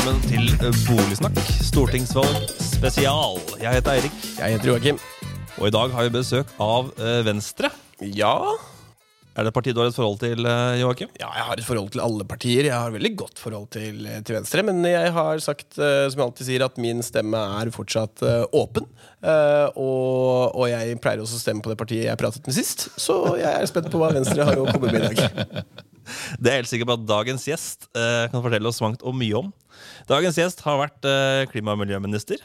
velkommen til Boligsnakk, stortingsvalg spesial. Jeg heter Eirik, Jeg heter Joakim. og i dag har vi besøk av eh, Venstre. Ja. Er det partiet du har et forhold til, eh, Joakim? ja, jeg har et forhold til alle partier. Jeg har veldig godt forhold til, til Venstre. Men jeg har sagt, eh, som jeg alltid sier, at min stemme er fortsatt eh, åpen. Eh, og, og jeg pleier også å stemme på det partiet jeg pratet med sist. Så jeg er spent på hva Venstre har å komme med i dag. Det er jeg helt sikker på at dagens gjest eh, kan fortelle oss mangt og mye om. Dagens gjest har vært eh, klima- og miljøminister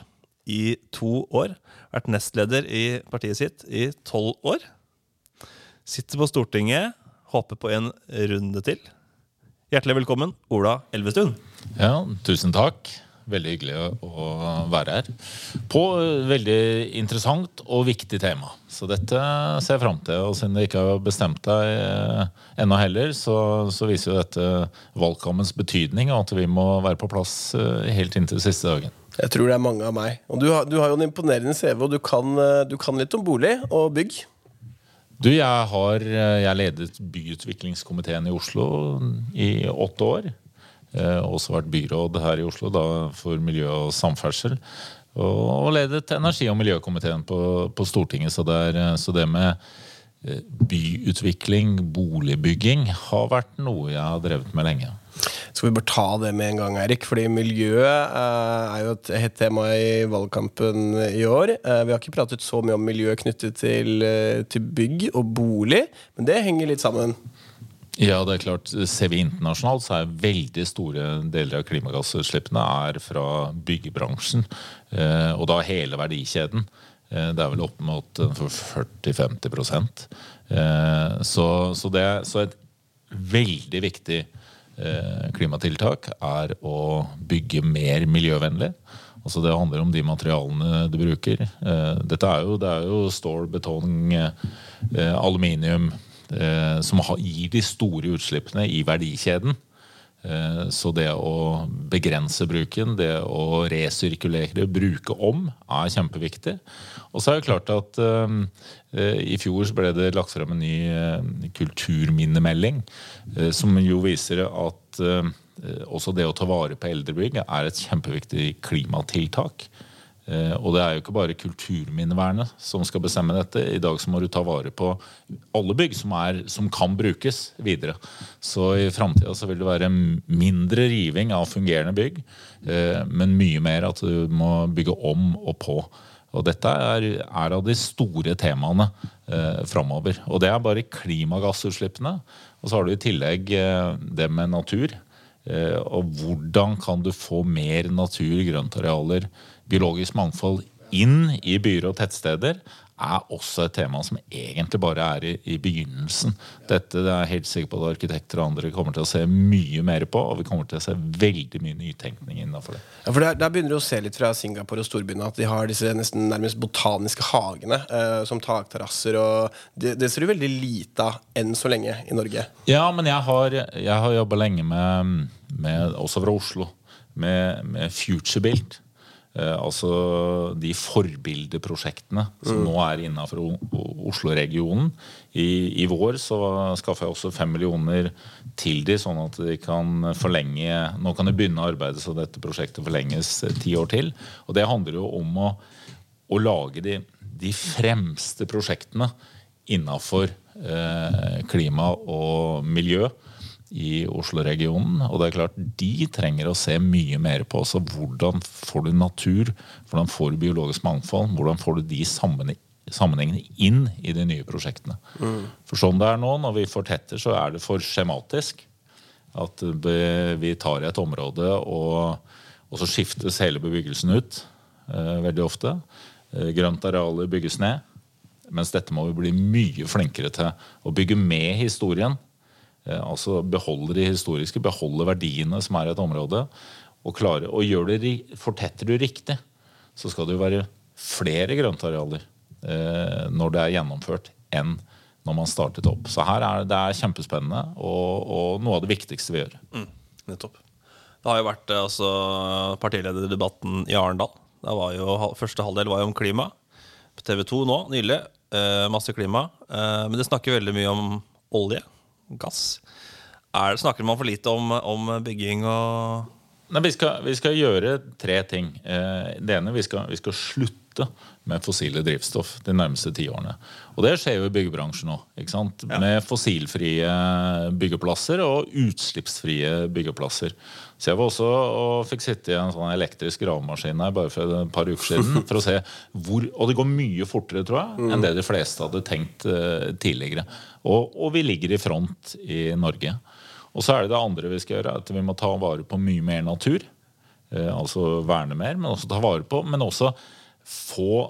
i to år. Vært nestleder i partiet sitt i tolv år. Sitter på Stortinget, håper på en runde til. Hjertelig velkommen, Ola Elvestuen. Ja, tusen takk. Veldig hyggelig å- være her. På veldig interessant og viktig tema. Så dette ser jeg fram til. Og siden du ikke har bestemt deg eh, ennå heller, så, så viser jo dette valgkampens betydning, og at vi må være på plass eh, helt inntil siste dagen. Jeg tror det er mange av meg. Og du har, du har jo en imponerende CV, og du kan, eh, du kan litt om bolig og bygg. Du, jeg har jeg ledet byutviklingskomiteen i Oslo i åtte år. Eh, også vært byråd her i Oslo da, for miljø og samferdsel. Og, ledet energi- og miljøkomiteen på, på Stortinget. Så det, er, så det med eh, byutvikling, boligbygging, har vært noe jeg har drevet med lenge. Skal vi bare ta det med en gang, Erik? Fordi miljø eh, er jo et hett tema i valgkampen i år. Eh, vi har ikke pratet så mye om miljø knyttet til, eh, til bygg og bolig, men det henger litt sammen. Ja, det er klart. Ser vi internasjonalt, så er veldig store deler av klimagassutslippene er fra byggebransjen. eh, Og da hele verdikjeden. Eh, Det er vel opp mot eh, for 40-50 Eh, Så, så, så et veldig viktig klimatiltak er å bygge mer miljøvennlig. Altså Det handler om de materialene du bruker. Dette er jo, det er jo stål, betong, aluminium som gir de store utslippene i verdikjeden. Eh, Så det å begrense bruken, det å resirkulere, bruke om, er kjempeviktig. Og så er det klart at eh, eh, i fjor ble det lagt frem en ny eh, kulturminnemelding, eh, som jo viser at eh, også det å ta vare på eldrebygg er et kjempeviktig klimatiltak. Eh, Og det er jo ikke bare kulturminnevernet som skal bestemme dette. I dag så må du ta vare på alle bygg som, er, som kan brukes videre. Så i framtida så vil det være mindre riving av fungerende bygg, eh, men mye mer at du må bygge om og på. Og dette er, er av de store temaene eh, framover. Og det er bare klimagassutslippene. Og så har du i tillegg eh, det med natur. Eh, og hvordan kan du få mer natur, grøntarealer, biologisk mangfold inn i byer og tettsteder, er også et tema som egentlig bare er i, i begynnelsen. Dette det er jeg helt sikker på at arkitekter og andre kommer til å se mye mer på, og vi kommer til å se veldig mye nytenkning innenfor det. Ja, for der, der begynner du å se litt fra Singapore og storbyene at de har disse nesten nærmest botaniske hagene eh, som takterrasser. og det, det ser du veldig lite av enn så lenge i Norge. Ja, men jeg har, jeg har jobba lenge med, med, også fra Oslo, med, med FutureBuilt. Eh, altså de forbildeprosjektene som nå er innafor Oslo-regionen. I, I vår så skaffa jeg også fem millioner til de, sånn at de kan forlenge Nå kan de begynne arbeidet så dette prosjektet forlenges eh, ti år til. Og det handler jo om å, å lage de, de fremste prosjektene innafor eh, klima og miljø i Oslo-regionen. Og det er klart, de trenger å se mye mer på også hvordan får du natur, hvordan får du biologisk mangfold, hvordan får du de sammenhengene inn i de nye prosjektene. For sånn det er nå, når vi fortetter, så er det for skjematisk. At vi tar et område, og, og så skiftes hele bebyggelsen ut eh, veldig ofte. Eh, grønt arealer bygges ned. Mens dette må vi bli mye flinkere til å bygge med historien. Eh, altså beholder de historiske, beholder verdiene som er i et område. Og klarer, og det, fortetter du riktig, så skal det jo være flere grøntarealer eh, når det er gjennomført, enn når man startet opp. Så her er det er kjempespennende, og, og noe av det viktigste vi gjør. Nettopp. Det har jo vært eh, altså, partilederdebatten i Arendal. Jo, første halvdel var jo om klima. På TV 2 nå, nylig. Eh, masse klima. Eh, men det snakker veldig mye om olje. Gass. Er, snakker man for lite om, om bygging og Nei, vi, skal, vi skal gjøre tre ting. Eh, det ene, vi skal, vi skal slutte med fossile drivstoff de nærmeste ti årene. Og det skjer jo i byggebransjen nå. Ja. Med fossilfrie byggeplasser og utslippsfrie byggeplasser. Så jeg var også og fikk sitte i en sånn elektrisk gravemaskin her bare for et par uker siden. for å se hvor, Og det går mye fortere, tror jeg, enn det de fleste hadde tenkt uh, tidligere. Og, og, vi ligger i front i Norge. Og så er det det andre vi skal gjøre, at vi må ta vare på mye mer natur. Uh, altså verne mer, men også ta vare på. Men også få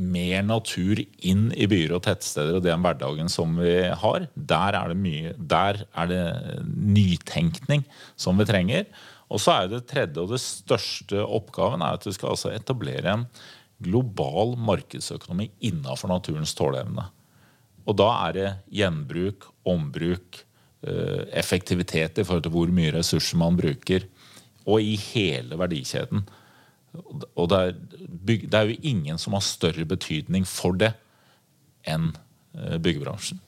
mer natur inn i byer og tettsteder og den hverdagen som vi har. Der er det mye Der er det nytenkning som vi trenger. Og så er det tredje og det største oppgaven er at du skal altså etablere en global markedsøkonomi innafor naturens tåleevne. Og da er det gjenbruk, ombruk, eh, effektivitet i forhold til hvor mye ressurser man bruker, og i hele verdikjeden. Og det er, det er, jo ingen som har større betydning for det enn eh, byggebransjen.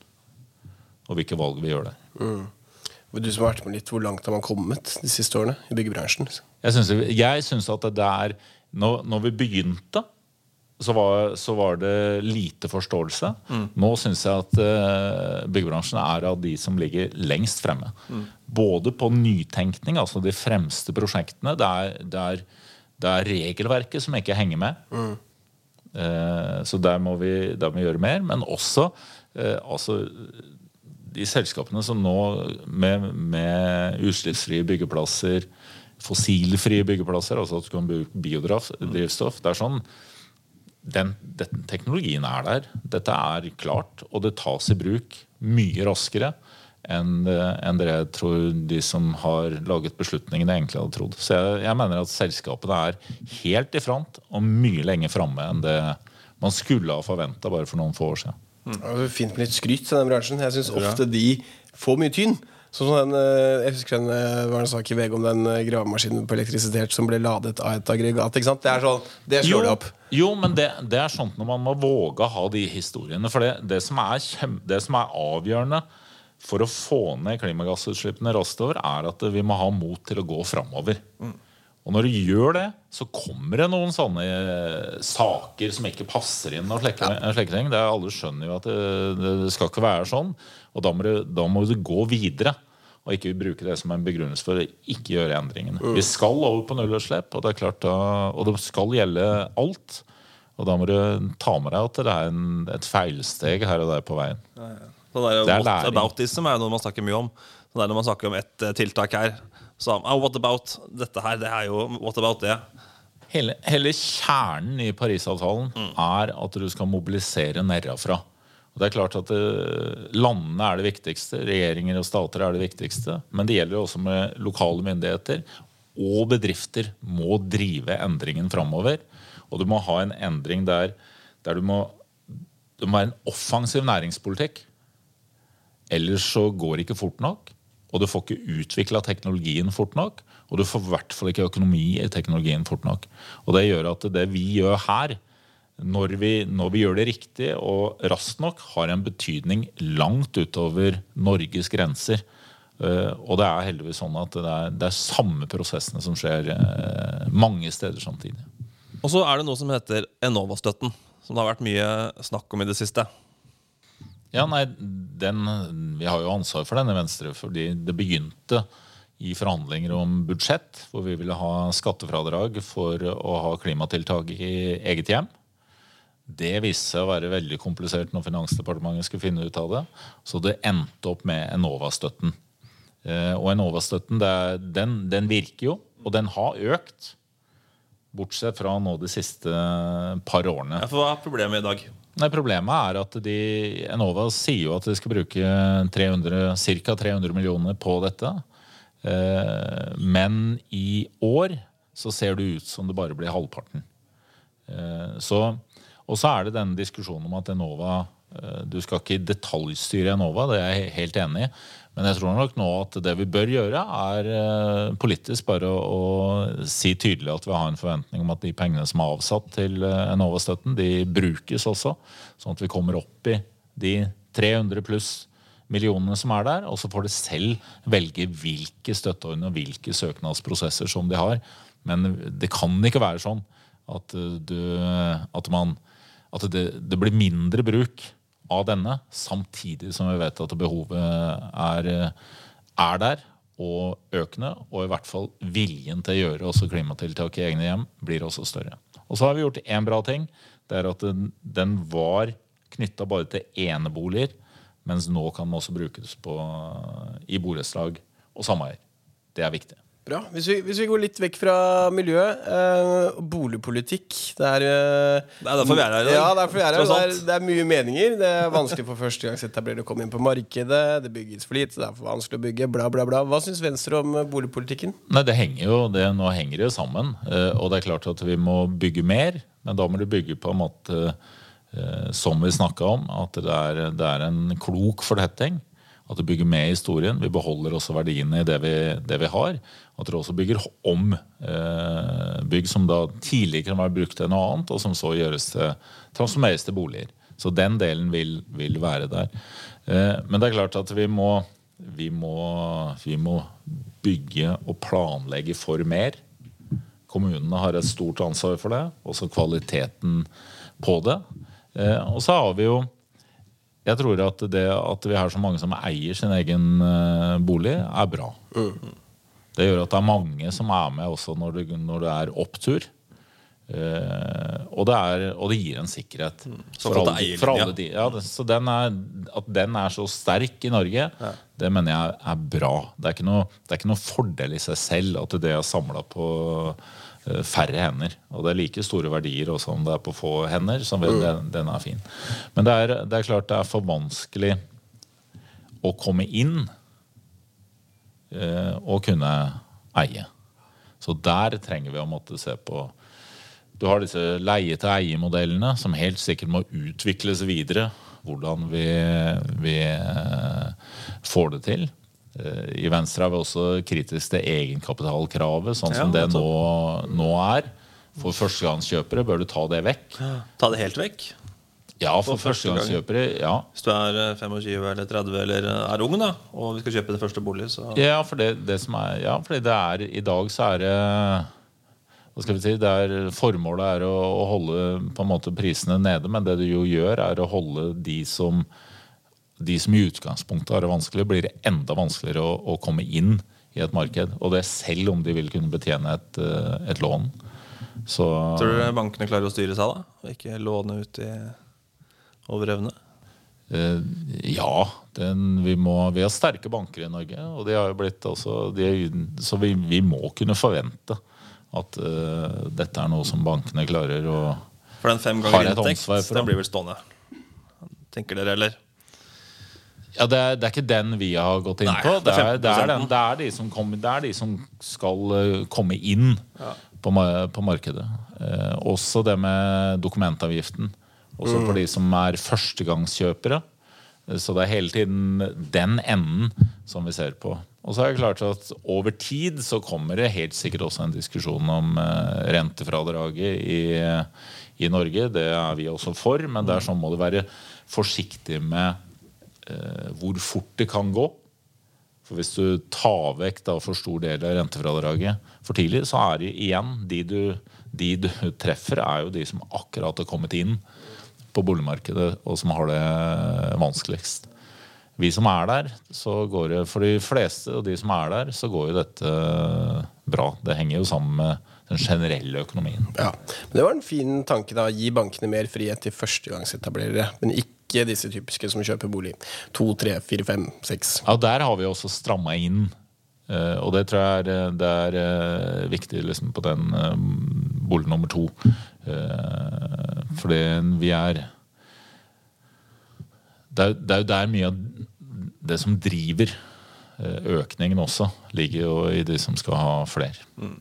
Og hvilke valg vi gjør der. Mm. Du som har vært med litt, Hvor langt har man kommet de siste årene i byggebransjen? Jeg syns at det er når, når, vi begynte, så var, så var, det lite forståelse. Mm. Nå syns jeg at uh, byggebransjen er av de som ligger lengst fremme. Mm. Både på nytenkning, altså de fremste prosjektene. Det er, det er det er regelverket som ikke henger med. Mm. Uh, så der må, vi, der må, vi, gjøre mer. Men også uh, altså, de selskapene som nå med, med utslippsfrie byggeplasser, fossilfrie byggeplasser, altså at du kan bruke biodrivstoff det er sånn, den, den, teknologien er der. Dette er klart, og det tas i bruk mye raskere enn en det jeg tror de som har laget beslutningene, egentlig hadde trodd. Så jeg, jeg, mener at selskapene er helt i front og mye lenger framme enn det man skulle ha forventa bare for noen få år siden. Mm. Det fint med litt skryt til den bransjen. Jeg syns ofte de får mye tyn. Sånn som den, eh, jeg husker den var en sak i VG om den eh, gravemaskinen på elektrisitet som ble ladet av et aggregat. ikke sant? Det er sånn, det slår det opp. Jo, men det, det, er sånt når man må våge å ha de historiene. For det, det, som, er kjem, det som er avgjørende for å få ned klimagassutslippene raskt over, er at vi må ha mot til å gå framover. Mm. Og når du gjør det, så kommer det noen sånne eh, saker som ikke passer inn. og slike ting. Det Alle skjønner jo at det, det, skal ikke være sånn. Og da må, du, da må, du, gå videre. Og ikke bruke det som en begrunnelse for å ikke gjøre endringene. Mm. Vi skal over på nullutslipp, og og det skal gjelde alt. Og da må du ta med deg at det er en, et feilsteg her og der på veien. Ja, ja. Det, er det er what aboutism er noe man snakker mye om. Så det er Når man snakker om ett eh, tiltak her, så oh, what about dette her? Det er jo what about det. Hele, hele kjernen i Parisavtalen mm. er at du skal mobilisere nedenfra. Og det er klart at uh, Landene er det viktigste, regjeringer og stater er det viktigste. Men det gjelder også med lokale myndigheter. Og bedrifter må drive endringen framover. Og du må ha en endring der, der du må det må være en offensiv næringspolitikk. Ellers så går det ikke fort nok. Og du får ikke utvikla teknologien fort nok. Og du får i hvert fall ikke økonomi i teknologien fort nok. Og det gjør at det vi gjør her, når vi, når vi gjør det riktig og raskt nok, har en betydning langt utover Norges grenser. Uh, og det er heldigvis sånn at det er, det er samme prosessene som skjer uh, mange steder samtidig. Og så er det noe som heter Enova-støtten, som det har vært mye snakk om i det siste. Ja, nei, den, Vi har jo ansvar for den i Venstre, fordi det begynte i forhandlinger om budsjett, hvor vi ville ha skattefradrag for å ha klimatiltak i eget hjem. Det viste seg å være veldig komplisert når Finansdepartementet skulle finne ut av det. Så det endte opp med Enova-støtten. Eh, og Enova-støtten den, den, virker jo, og den har økt. Bortsett fra nå de siste par årene. Ja, for Hva er problemet i dag? Nei, Problemet er at de, Enova sier jo at de skal bruke ca. 300 millioner på dette. Eh, men i år så ser det ut som det bare blir halvparten. Eh, så, og så er det denne diskusjonen om at Enova eh, Du skal ikke detaljstyre Enova, det er jeg helt enig i. Men jeg tror nok nå at det vi bør gjøre, er eh, politisk bare å, å si tydelig at vi har en forventning om at de pengene som er avsatt til eh, Enova-støtten, de brukes også. Sånn at vi kommer opp i de 300 pluss millionene som er der, og så får de selv velge hvilke støtteordninger og hvilke søknadsprosesser som de har. Men det kan ikke være sånn at, du, at, man, at det, det, blir mindre bruk av denne, samtidig som vi vet at behovet er, er der og økende. Og i hvert fall viljen til å gjøre også klimatiltak i egne hjem blir også større. Og så har vi gjort én bra ting. Det er at den, den var knytta bare til eneboliger, mens nå kan den også brukes på, i borettslag og sameier. Det er viktig. Bra. Hvis vi, hvis vi, går litt vekk fra miljøet. Eh, boligpolitikk. Det er eh, Det er derfor vi er her i dag. Ja, derfor vi er her. Det er, det er, mye meninger. Det er vanskelig for førstegangsetablerere å komme inn på markedet. Det bygges for lite, det er for vanskelig å bygge. Bla, bla, bla. Hva syns Venstre om eh, boligpolitikken? Nei, det henger jo, det, Nå henger det jo sammen. Eh, og det er klart at vi må bygge mer. Men da må du bygge på en måte eh, som vi snakka om, at det er, det er en klok fortetting. At du bygger med historien. Vi beholder også verdiene i det vi, det vi har. At dere også bygger om eh, bygg som da tidligere kan være brukt til noe annet, og som så gjøres til, transformeres til boliger. Så den delen vil, vil være der. Eh, men det er klart at vi må, vi må, vi må bygge og planlegge for mer. Kommunene har et stort ansvar for det, også kvaliteten på det. Eh, og så har vi jo jeg tror at det at vi har så mange som eier sin egen uh, bolig, er bra. Mm. Det gjør at det er mange som er med også når det, når det er opptur. Uh, og, det er, og, det gir en sikkerhet. Mm. For alle, for alle de, ja, det, så den er, At den er så sterk i Norge, ja. det mener jeg er bra. Det er, noe, det er, ikke noe, fordel i seg selv at det er samla på Eh, færre hender. Og det er like store verdier også om det er på få hender. Så vel, den, den, er fin. Men det er, det er, klart det er for vanskelig å komme inn eh, og kunne eie. Så der trenger vi å måtte se på Du har disse leie-til-eie-modellene som helt sikkert må utvikles videre. Hvordan vi, vi eh, får det til. Eh, I Venstre er vi også kritiske til egenkapitalkravet, sånn som ja, det nå, nå, er. For førstegangskjøpere bør du ta det vekk. Ta det helt vekk? Ja, for, førstegangskjøpere. Ja. Hvis du er 25 eh, eller 30 eller er ung da, og vi skal kjøpe din første bolig, så Ja, for det, det som er, ja, fordi det er I dag så er det hva skal vi si, det er, Formålet er å, å holde på en måte prisene nede, men det du jo gjør, er å holde de som de som i utgangspunktet har det vanskelig, blir det enda vanskeligere å, å, komme inn i et marked. Og det selv om de vil kunne betjene et, eh, et lån. Så, Tror du bankene klarer å styre seg, da? Og ikke låne ut i over evne? Eh, ja. Den, vi, må, vi, har sterke banker i Norge, og de har jo blitt også, de, så vi, vi, må kunne forvente at uh, dette er noe som bankene klarer å For den fem ganger inntekt, den blir vel stående? Tenker dere, eller? Ja, det er, det er, ikke den vi har gått inn Nei, på. Det er, det, er den, det, er de som kom, det er de som skal uh, komme inn ja. på, på, markedet. Eh, også det med dokumentavgiften. Også mm. for de som er førstegangskjøpere. Uh, så det er hele tiden den enden som vi ser på. Og så er det klart at Over tid så kommer det helt sikkert også en diskusjon om rentefradraget i, i Norge. Det er vi også for, men der sånn må du være forsiktig med eh, hvor fort det kan gå. For Hvis du tar vekk da, for stor del av rentefradraget for tidlig, så er det igjen de du, de du treffer, er jo de som akkurat har kommet inn på boligmarkedet, og som har det vanskeligst. Vi som er der, så går det for de fleste og de som er der, så går jo dette bra. Det henger jo sammen med den generelle økonomien. Ja, men Det var en fin tanke, da. Gi bankene mer frihet til førstegangsetablerere. Men ikke ikke disse typiske som kjøper bolig. To, tre, fire, fem, seks. Ja, der har vi også stramma inn. Uh, og det tror jeg er, eh, det er uh, viktig liksom, på den bolig nummer to. fordi vi er det er, er jo der mye av det som driver økningen også, ligger jo i de som skal ha flere. Mm.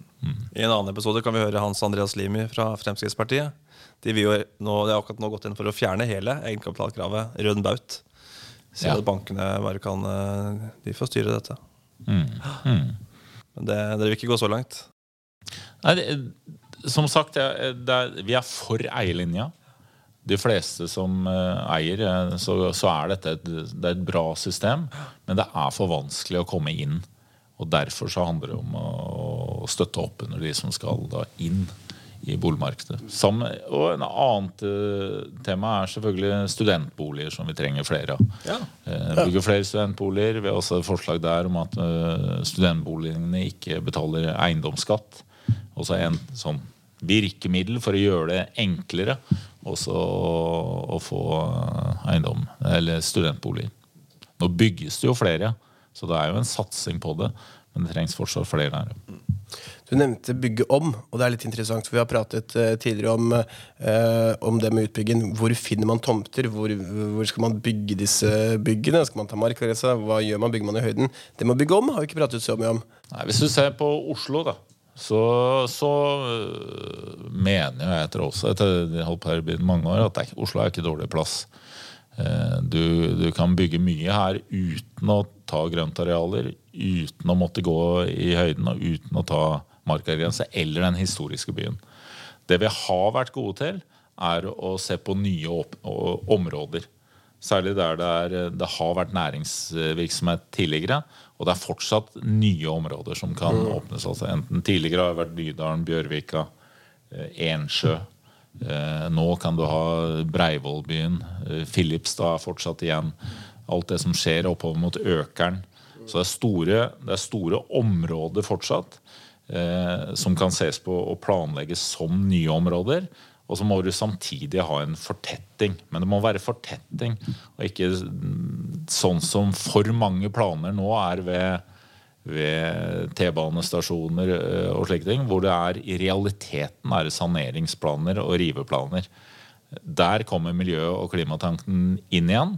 I en annen episode kan vi høre Hans Andreas Limi fra Fremskrittspartiet de vil jo nå, de har akkurat nå gått inn for å fjerne hele egenkapitalkravet. Rød baut. Så ja. at bankene bare kan eh, De får styre dette. Mm. Mm. Men det, dere vil ikke gå så langt? Nei, det, som sagt, det, det, vi er for eierlinja. de fleste som eh, eier, eh, så, så er dette et, det er et bra system. Men det er for vanskelig å komme inn. Og derfor så handler det om å støtte opp under de som skal da inn i boligmarkedet. Sammen, og en annet uh, tema er selvfølgelig studentboliger, som vi trenger flere av. Ja. Uh, bygger flere studentboliger. Vi har også et forslag der om at uh, studentboligene ikke betaler eiendomsskatt. Også en sånn virkemiddel for å gjøre det enklere også å få eiendom, eller studentboliger. Nå bygges det jo flere, så det er jo en satsing på det. Men det trengs fortsatt flere her. Du nevnte bygge om, og det er litt interessant. for Vi har pratet uh, tidligere om, uh, om, det med utbygging. Hvor finner man tomter? Hvor, hvor, skal man bygge disse byggene? Skal man ta markagrensa? Hva gjør man? Bygger man i høyden? Det med å bygge om har vi ikke pratet så mye om. Nei, Hvis du ser på Oslo, da, så, så uh, mener jeg etter også, etter holdt på her i mange år, at Oslo er ikke dårlig plass. Du, du, kan bygge mye her uten å ta grøntarealer, uten å måtte gå i høyden og uten å ta markagrense eller den historiske byen. Det vi har vært gode til, er å se på nye områder. Særlig der det, er, det, har vært næringsvirksomhet tidligere. Og det er fortsatt nye områder som kan mm. åpnes. Altså enten tidligere har det vært Nydalen, Bjørvika, eh, Ensjø. Eh, nå kan du ha Breivollbyen. Eh, Filipstad er fortsatt igjen. Alt det som skjer oppover mot Økeren. Så det er store, det er store områder fortsatt eh, som kan ses på og planlegges som nye områder. Og så må du samtidig ha en fortetting. Men det må være fortetting, og ikke sånn som for mange planer nå er ved, ved T-banestasjoner eh, og slike ting, hvor det er i realiteten er saneringsplaner og riveplaner. Der kommer miljø- og klimatanken inn igjen.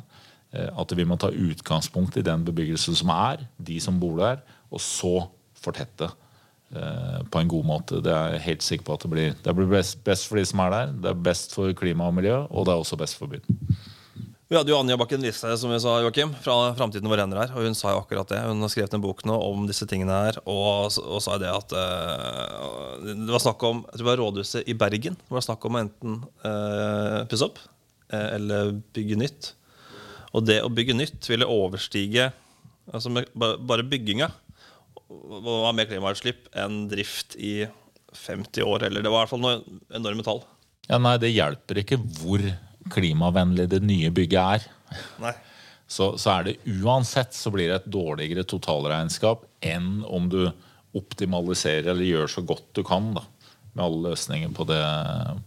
Eh, at vi må ta utgangspunkt i den bebyggelsen som er, de som bor der, og så fortette. Eh, på en god måte. Det er jeg helt sikker på at det blir, det blir best, for de som er der. Det er best for klima og miljø, og det er også best for byen. Vi hadde jo Anja Bakken Listhaug som vi sa, Joachim, fra Framtiden vår hender her. Og hun sa jo akkurat det. Hun har skrevet en bok nå om disse tingene her. Og, og sa det at uh, det var snakk om det var rådhuset i Bergen. Det var snakk om å enten uh, pusse opp uh, eller bygge nytt. Og det å bygge nytt ville overstige altså med, bare bygginga var mer klimautslipp enn drift i 50 år. Eller det var i hvert fall noe enorme tall. Ja, nei, Det hjelper ikke hvor klimavennlig det nye bygget er. Nei. Så, så, er det uansett så blir det et dårligere totalregnskap enn om du optimaliserer eller gjør så godt du kan da, med alle løsninger på det,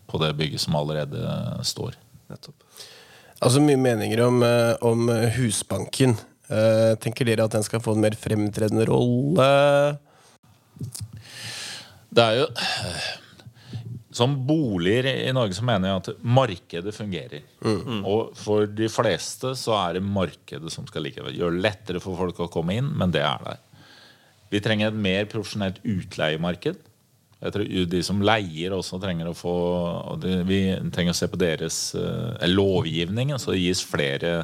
på det bygget som allerede står. Nettopp. Altså Mye meninger om, eh, om Husbanken. Uh, tenker dere at den skal få en mer fremtredende rolle? Det er jo Som boliger i Norge så mener jeg at markedet fungerer. Mm. Og for de fleste så er det markedet som skal likevel Gjøre det lettere for folk å komme inn, men det er der. Vi trenger et mer profesjonelt utleiemarked. Jeg tror De som leier, også trenger å få Vi trenger å se på deres uh, lovgivning, så det gis flere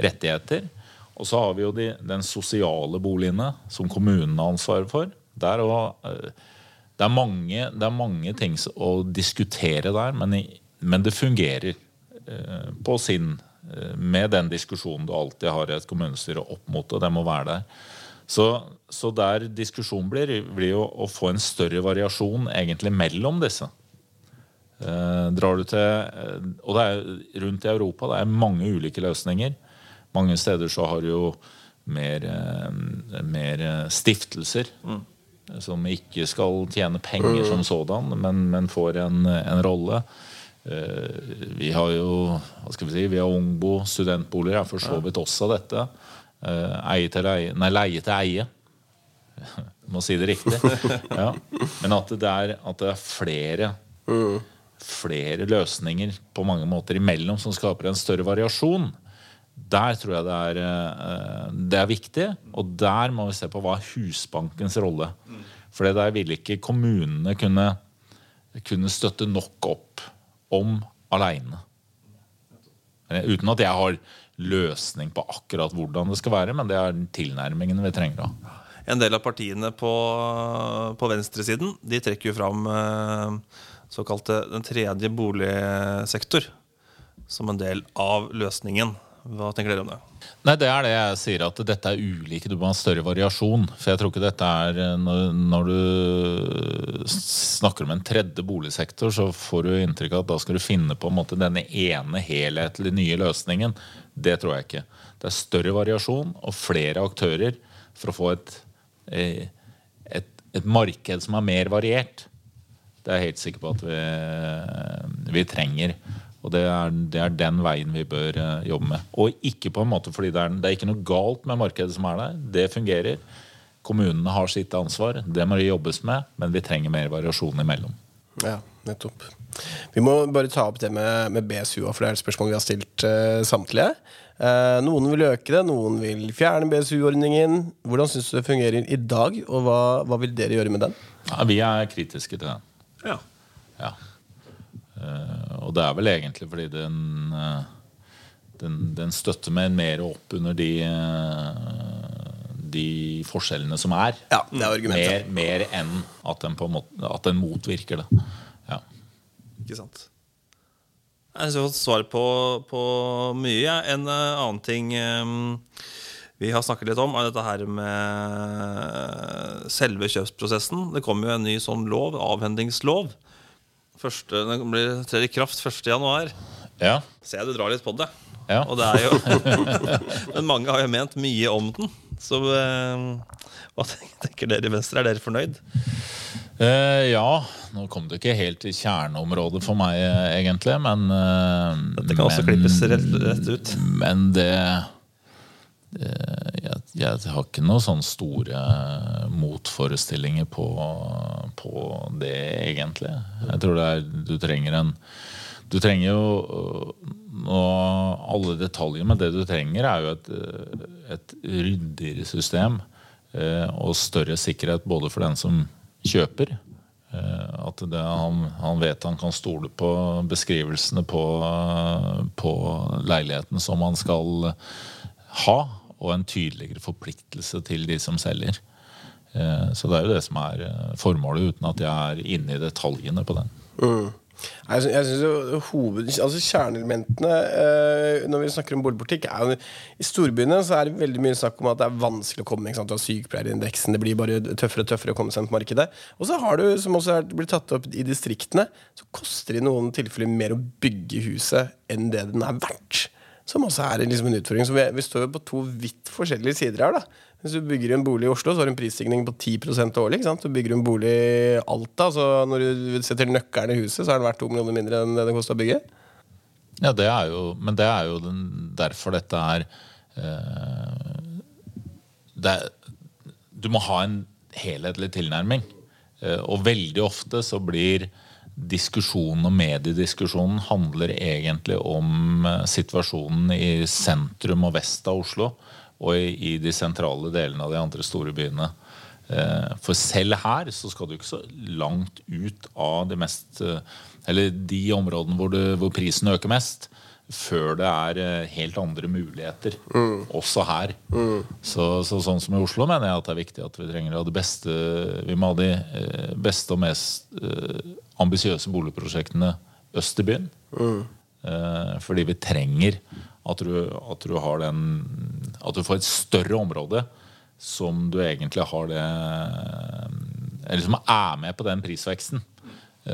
rettigheter. Og så har vi jo de, den sosiale boligene som kommunene har ansvaret for. Der også, eh, det, er mange, det, er mange, ting å diskutere der, men, men det fungerer eh, på sin eh, Med den diskusjonen du alltid har i et kommunestyre opp mot det. Det må være der. Så, så der diskusjonen blir, blir jo å få en større variasjon egentlig mellom disse. Eh, drar du til, og det er rundt i Europa det er mange ulike løsninger. Mange steder så har du jo mer, eh, mer eh, stiftelser. Mm. Som ikke skal tjene penger mm. som sådan, men, men får en, en rolle. Uh, vi har jo hva skal vi si, vi har Ungbo, studentboliger er for så vidt også dette. Uh, eie til leie, nei, leie til eie. må si det riktig. ja. Men at det, er, at det er flere mm. flere løsninger på mange måter imellom som skaper en større variasjon. Der tror jeg det er, eh, det er viktig, og der må vi se på hva er Husbankens rolle. For der vil ikke kommunene kunne, kunne støtte nok opp om aleine. Uten at jeg har løsning på akkurat hvordan det skal være, men det er tilnærmingen vi trenger. da. En del av partiene på, på venstresiden de trekker jo fram eh, såkalte den tredje boligsektor som en del av løsningen. Hva tenker dere om det? Nei, det er det jeg sier, at dette er ulike. Du må ha større variasjon. For jeg tror ikke dette er eh, Når, du snakker om en tredje boligsektor, så får du inntrykk av at da skal du finne på en måte denne ene helhetlige nye løsningen. Det tror jeg ikke. Det er større variasjon og flere aktører for å få et, eh, et, et marked som er mer variert. Det er jeg helt sikker på at vi, vi trenger. Og det er, det er, den veien vi bør uh, jobbe med. Og ikke på en måte fordi det er, det er ikke noe galt med markedet som er der. Det fungerer. Kommunene har sitt ansvar. Det må det jobbes med. Men vi trenger mer variasjon imellom. Ja, nettopp. Vi må bare ta opp det med, med BSU, for det er et spørsmål vi har stilt uh, samtlige. Uh, noen vil øke det, noen vil fjerne BSU-ordningen. Hvordan syns du det fungerer i dag, og hva, hva vil dere gjøre med den? Ja, vi er kritiske til den. Ja. ja. Eh, og det er vel egentlig fordi den, eh, den, den støtter meg mer opp under de, eh, de forskjellene som er. Ja, det er argumentet. Mer, mer enn at den, på en måte, at den motvirker det. Ja. Ikke sant. Jeg har fått svar på, på mye. En annen ting vi har snakket litt om, er dette her med selve kjøpsprosessen. Det kommer jo en ny sånn lov, avhendingslov. Første, den blir trer i kraft 1.1. Ja. Ser jeg du drar litt på det. Ja. Og det er jo Men mange har jo ment mye om den. Så eh, hva tenker dere i Venstre? Er dere fornøyd? Uh, ja. Nå kom det ikke helt til kjerneområdet for meg, egentlig, men uh, Dette kan også klippes rett, rett ut. Men det jeg, jeg, har ikke noen sånne store motforestillinger på, på, det, egentlig. Jeg tror det er Du trenger en Du trenger jo og alle detaljer, men det du trenger, er jo et, et ryddigere system. Eh, og større sikkerhet både for den som kjøper. Eh, at det, han, han, vet han kan stole på beskrivelsene på, på leiligheten som han skal ha og en tydeligere forpliktelse til de som selger. Eh, så det er jo det som er eh, formålet, uten at jeg er inne i detaljene på den. Mm. Jeg synes hoved, altså Kjerneelementene eh, når vi snakker om boligpolitikk, er jo I storbyene så er det veldig mye snakk om at det er vanskelig å komme. ikke sant, Du har sykepleierindeksen, det blir bare tøffere og tøffere å komme seg inn på markedet. Og så har du, som også blitt tatt opp i distriktene, så koster det i noen tilfeller mer å bygge huset enn det den er verdt. Som også er liksom en utfordring. Så vi, vi står jo på to vidt forskjellige sider her. da Hvis du bygger en bolig i Oslo, så har du en prisstigning på 10 årlig. ikke sant? Du bygger en bolig i Alta, så når du setter nøkkelen i huset, så er den verdt to millioner mindre enn det det koster å bygge. Ja, det er jo, men det er jo den, derfor dette er, eh, det Du må ha en helhetlig tilnærming. Eh, og veldig ofte så blir diskusjonen og mediediskusjonen handler egentlig om eh, situasjonen i sentrum og vest av Oslo. Og i, de sentrale delene av de andre store byene. Eh, for selv her så skal du ikke så langt ut av de mest eh, Eller de områdene hvor, du, hvor prisen øker mest før det er helt andre muligheter. Mm. Også her. Mm. Så, så, sånn som i Oslo mener jeg at det er viktig at vi trenger å ha det beste Vi må ha de beste og mest ambisiøse boligprosjektene øst i byen. Mm. Uh, fordi vi trenger at du, at du, har den At du får et større område som du egentlig har det Eller som er med på den prisveksten,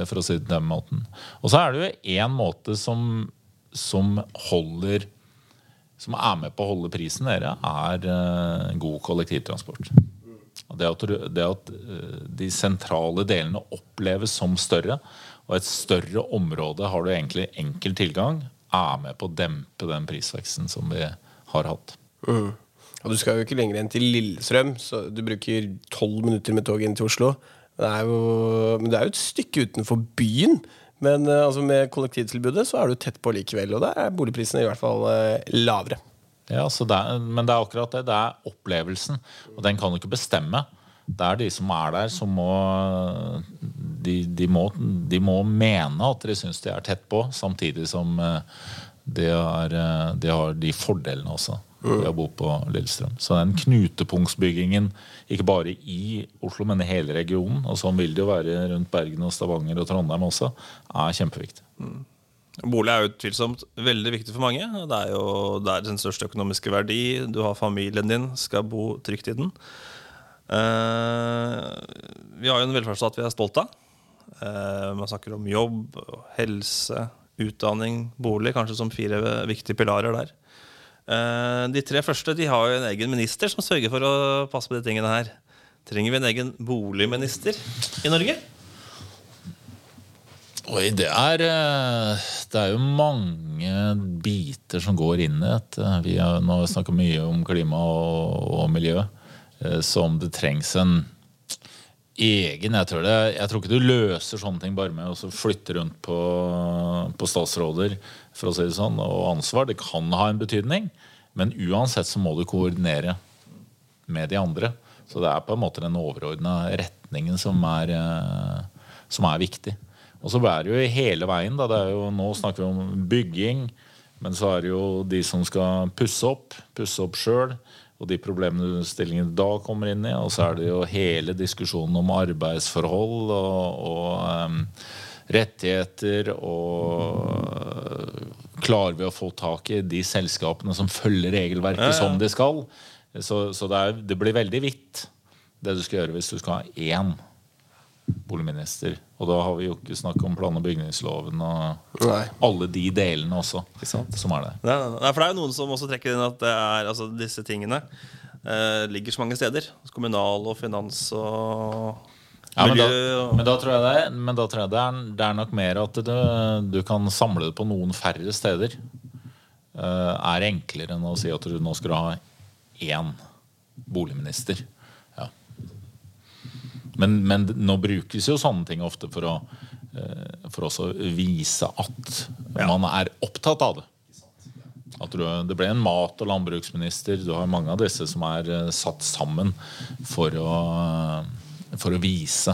for å si det på den måten. Og så er det jo én måte som som holder som er med på å holde prisen nede, er uh, god kollektivtransport. Det at, det at uh, de sentrale delene oppleves som større, og et større område har du egentlig enkel tilgang, er med på å dempe den prisveksten som vi har hatt. Mm. Og Du skal jo ikke lenger enn til Lillestrøm, så du bruker tolv minutter med tog inn til Oslo. Det er jo, men det er jo et stykke utenfor byen. Men uh, altså med kollektivtilbudet så er du tett på likevel, og der er boligprisene i hvert fall uh, lavere. Ja, det er, Men det er akkurat det. Det er opplevelsen, og den kan du ikke bestemme. Det er de som er der, som må De, de, må, de må, mene at de syns de er tett på, samtidig som uh, de har, de har de fordelene også ved å bo på Lillestrøm. Så den knutepunktsbyggingen, ikke bare i Oslo, men i hele regionen, og sånn vil det jo være rundt Bergen og Stavanger og Trondheim også, er kjempeviktig. Mm. Bolig er utvilsomt veldig viktig for mange. Det er jo det er den største økonomiske verdi. Du har familien din, skal bo trygt i den. Eh, vi har jo en velferdsstat vi er stolt av. Eh, man snakker om jobb, helse, utdanning, bolig, kanskje som fire viktige pilarer der. Eh, de tre første de har jo en egen minister som sørger for å passe på de tingene her. Trenger vi en egen boligminister i Norge? Oi, det er, eh, det er jo mange biter som går inn i dette. Vi har nå snakka mye om klima og, og miljø. Eh, som det trengs en egen jeg tror, det, jeg tror ikke du løser sånne ting bare med å flytte rundt på, på, statsråder for å si det sånn, og ansvar. Det kan ha en betydning, men uansett så må du koordinere med de andre. Så det er på en måte den overordna retningen som er, eh, som er viktig. Og så er det jo hele veien. Da. Det er jo, nå snakker vi om bygging, men så er det jo de som skal pusse opp, pusse opp sjøl og de problemstillingene da kommer inn i. Og så er det jo hele diskusjonen om arbeidsforhold og, og um, rettigheter og Klarer vi å få tak i de selskapene som følger regelverket som de skal? Så, så det, er, det, blir veldig vidt, det du skal gjøre hvis du skal ha én boligminister. Og da har vi jo ikke snakket om plan- og bygningsloven og nei. alle de delene også. Som er det. Nei, nei, for det er jo noen som også trekker inn at er, altså, disse tingene eh, ligger så mange steder. Kommunal og finans og ja, men, da, men, da, tror jeg, det men da tror jeg det er, det er nok mer at du, du, kan samle det på noen færre steder. Uh, er enklere enn å si at du nå skal ha én boligminister. Men, men, nå brukes jo sånne ting ofte for å eh, for også vise at ja. man er opptatt av det. At du, det ble en mat- og landbruksminister. Du har mange av disse som er uh, satt sammen for å, for å vise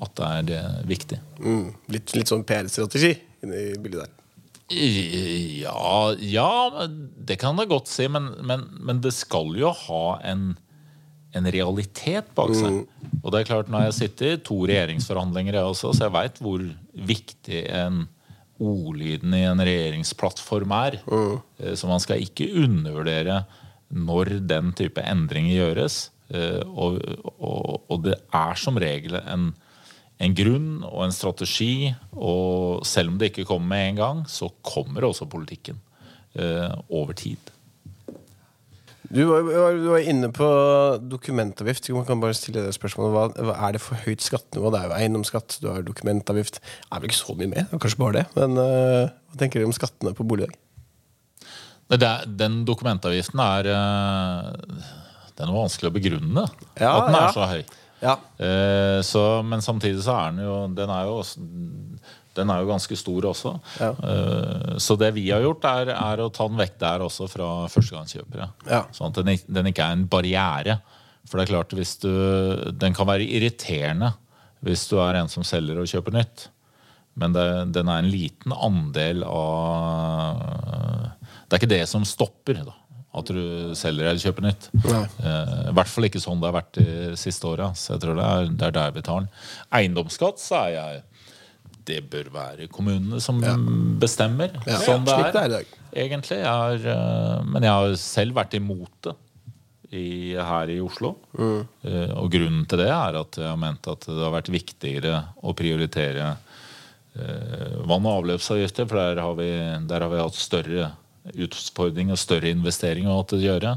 at det er uh, viktig. Mm, litt, litt, sånn PR-strategi inni bildet der. Ja, ja, det kan jeg godt si. Men, men, men det skal jo ha en en realitet bak seg. Mm. Og det er klart Når jeg sitter i to regjeringsforhandlinger, jeg også, så jeg veit hvor viktig en ordlyden i en regjeringsplattform er. Mm. Eh, så man skal ikke undervurdere når den type endringer gjøres. Eh, og, og, og det er som regel en, en, grunn og en strategi. Og selv om det ikke kommer med en gang, så kommer også politikken eh, over tid. Du var, du var, inne på dokumentavgift. Man kan bare stille det spørsmålet hva, hva Er det for høyt skattenivå? Det er jo eiendomsskatt, du har dokumentavgift. Det er vel ikke så mye med, kanskje bare det. Men uh, hva tenker dere om skattene på bolig? Den dokumentavgiften er uh, Den er vanskelig å begrunne. Ja, at den er ja. så høy. Ja. Uh, så, men samtidig så er den jo Den er jo også den er jo ganske stor også. Ja. Uh, så det vi har gjort, er, er, å ta den vekk der også fra førstegangskjøpere. Ja. Sånn at den, den, ikke er en barriere. For det er klart, hvis du, den kan være irriterende hvis du er en som selger og kjøper nytt. Men det, den er en liten andel av Det er ikke det som stopper. da at du selger eller kjøper nytt. Uh, I hvert fall ikke sånn det har vært de siste åra. Så jeg tror det er, det er der vi tar den. Eiendomsskatt så er jeg det bør være kommunene som ja. bestemmer. Ja. Sånn det er, det er i egentlig. Jeg har, eh, men jeg har selv vært imot det i, her i Oslo. Mm. Uh, og grunnen til det er at jeg har ment at det har vært viktigere å prioritere uh, vann- og avløpsavgifter, for der har, vi, der har vi hatt større utfordringer større investeringer å gjøre.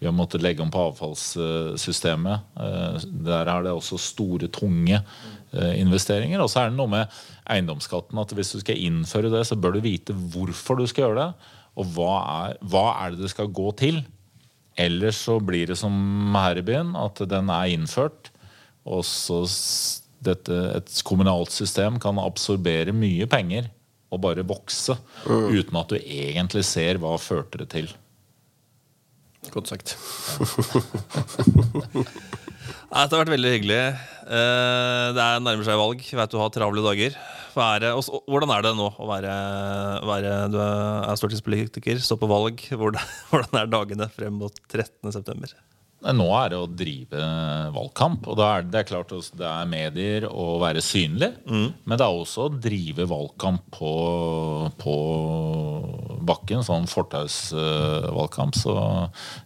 Vi har måttet legge om på avfallssystemet. Der er det også store, tunge investeringer. Og så er det noe med eiendomsskatten at hvis du skal innføre det, så bør du vite hvorfor du skal gjøre det, og hva er, hva er det det skal gå til. Ellers så blir det som her i byen, at den er innført, og så dette, et kommunalt system kan absorbere mye penger og bare vokse mm. uten at du egentlig ser hva førte det til. Godt sagt. Dette har vært veldig hyggelig. Eh, det er nærmer seg valg. Jeg vet du har travle dager. Er hvordan er det nå å være, være Du er stortingspolitiker, stå på valg. Hvordan er dagene frem mot 13.9.? Nå er det å drive valgkamp. Og da er det, er klart det er medier å være synlig. Men det er også å drive valgkamp på, på bakken, sånn fortausvalgkamp. Så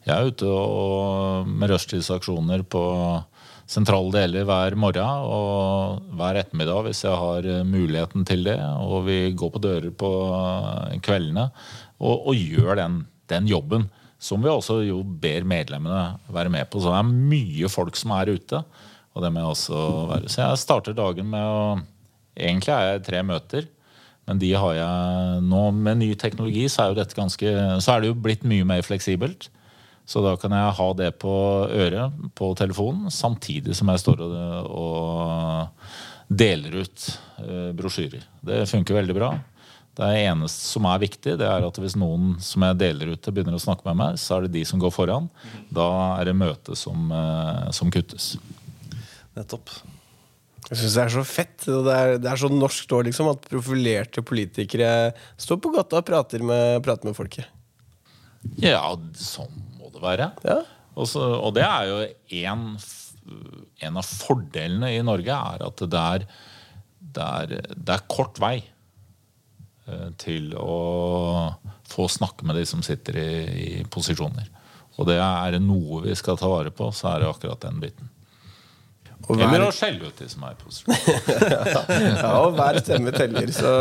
jeg er ute og, med rushtidsaksjoner på sentrale deler hver morgen og hver ettermiddag hvis jeg har muligheten til det. Og vi går på dører på kveldene og, og gjør den, den jobben. Som vi også jo ber medlemmene være med på. Så det er mye folk som er ute. Og det må jeg også være. Så jeg starter dagen med å Egentlig er jeg tre møter. Men de har jeg nå med ny teknologi, så er, ganske, så er det jo blitt mye mer fleksibelt. Så da kan jeg ha det på øret på telefonen samtidig som jeg står og, og deler ut eh, brosjyrer. Det funker veldig bra. Det eneste som er viktig, det er at hvis noen som jeg deler ut til, begynner å snakke med meg, så er det de som går foran. Da er det møtet som, eh, som kuttes. Nettopp. Jeg syns det er så fett. Det er, det er så norsk da, liksom, at profilerte politikere står på gata og prater med, prater med folket. Ja, sånn må det være. Ja. Også, og det er jo en, en av fordelene i Norge, er at det er, det er, det er kort vei til å få snakke med de som sitter i, i posisjoner. Og det er det noe vi skal ta vare på, så er det akkurat den biten. Og Eller hver, å skjelle ut de som er i posisjon. ja, og hver stemme teller, så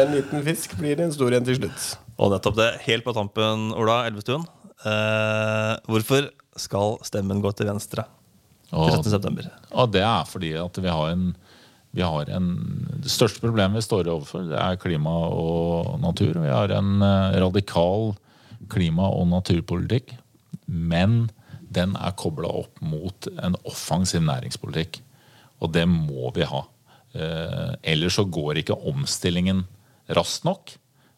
en liten fisk blir en stor en til slutt. Og nettopp det. Helt på tampen, Ola Elvestuen. Eh, hvorfor skal stemmen gå til venstre Og 13.9.? Og det er fordi at vi har en vi har en, Det største problemet vi står overfor, det er klima og natur. Vi har en eh, radikal klima- og naturpolitikk. Men den er kobla opp mot en offensiv næringspolitikk. Og det må vi ha. Eh, ellers så går ikke omstillingen raskt nok.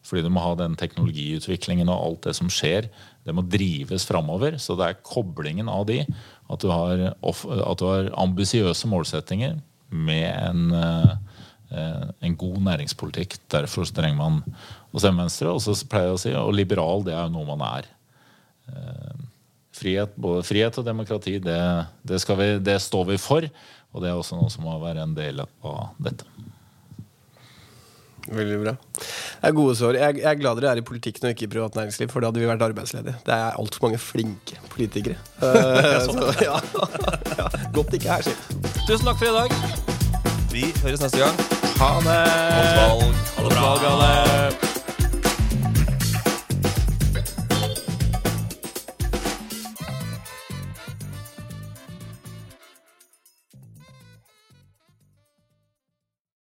Fordi du må ha den teknologiutviklingen og alt det som skjer. Det må drives framover. Så det er koblingen av de. At du har, at har ambisiøse målsettinger med en, eh, eh, en god næringspolitikk. Derfor trenger man å stemme Venstre. Og så pleier jeg å si, og liberal, det er jo noe man er. Eh, Frihet, både frihet og demokrati, det, det, vi, det står vi for. Og det er også noe som må være en del av dette. Veldig bra. Det er gode svar. Jeg, jeg er glad dere er i politikken og ikke i privat næringsliv, for da hadde vi vært arbeidsledige. Det er altfor mange flinke politikere. Eh, så, ja. ja. Godt ikke er skitt. Tusen takk for i dag. Vi høres neste gang. Ha det! Godt valg. Ha det bra.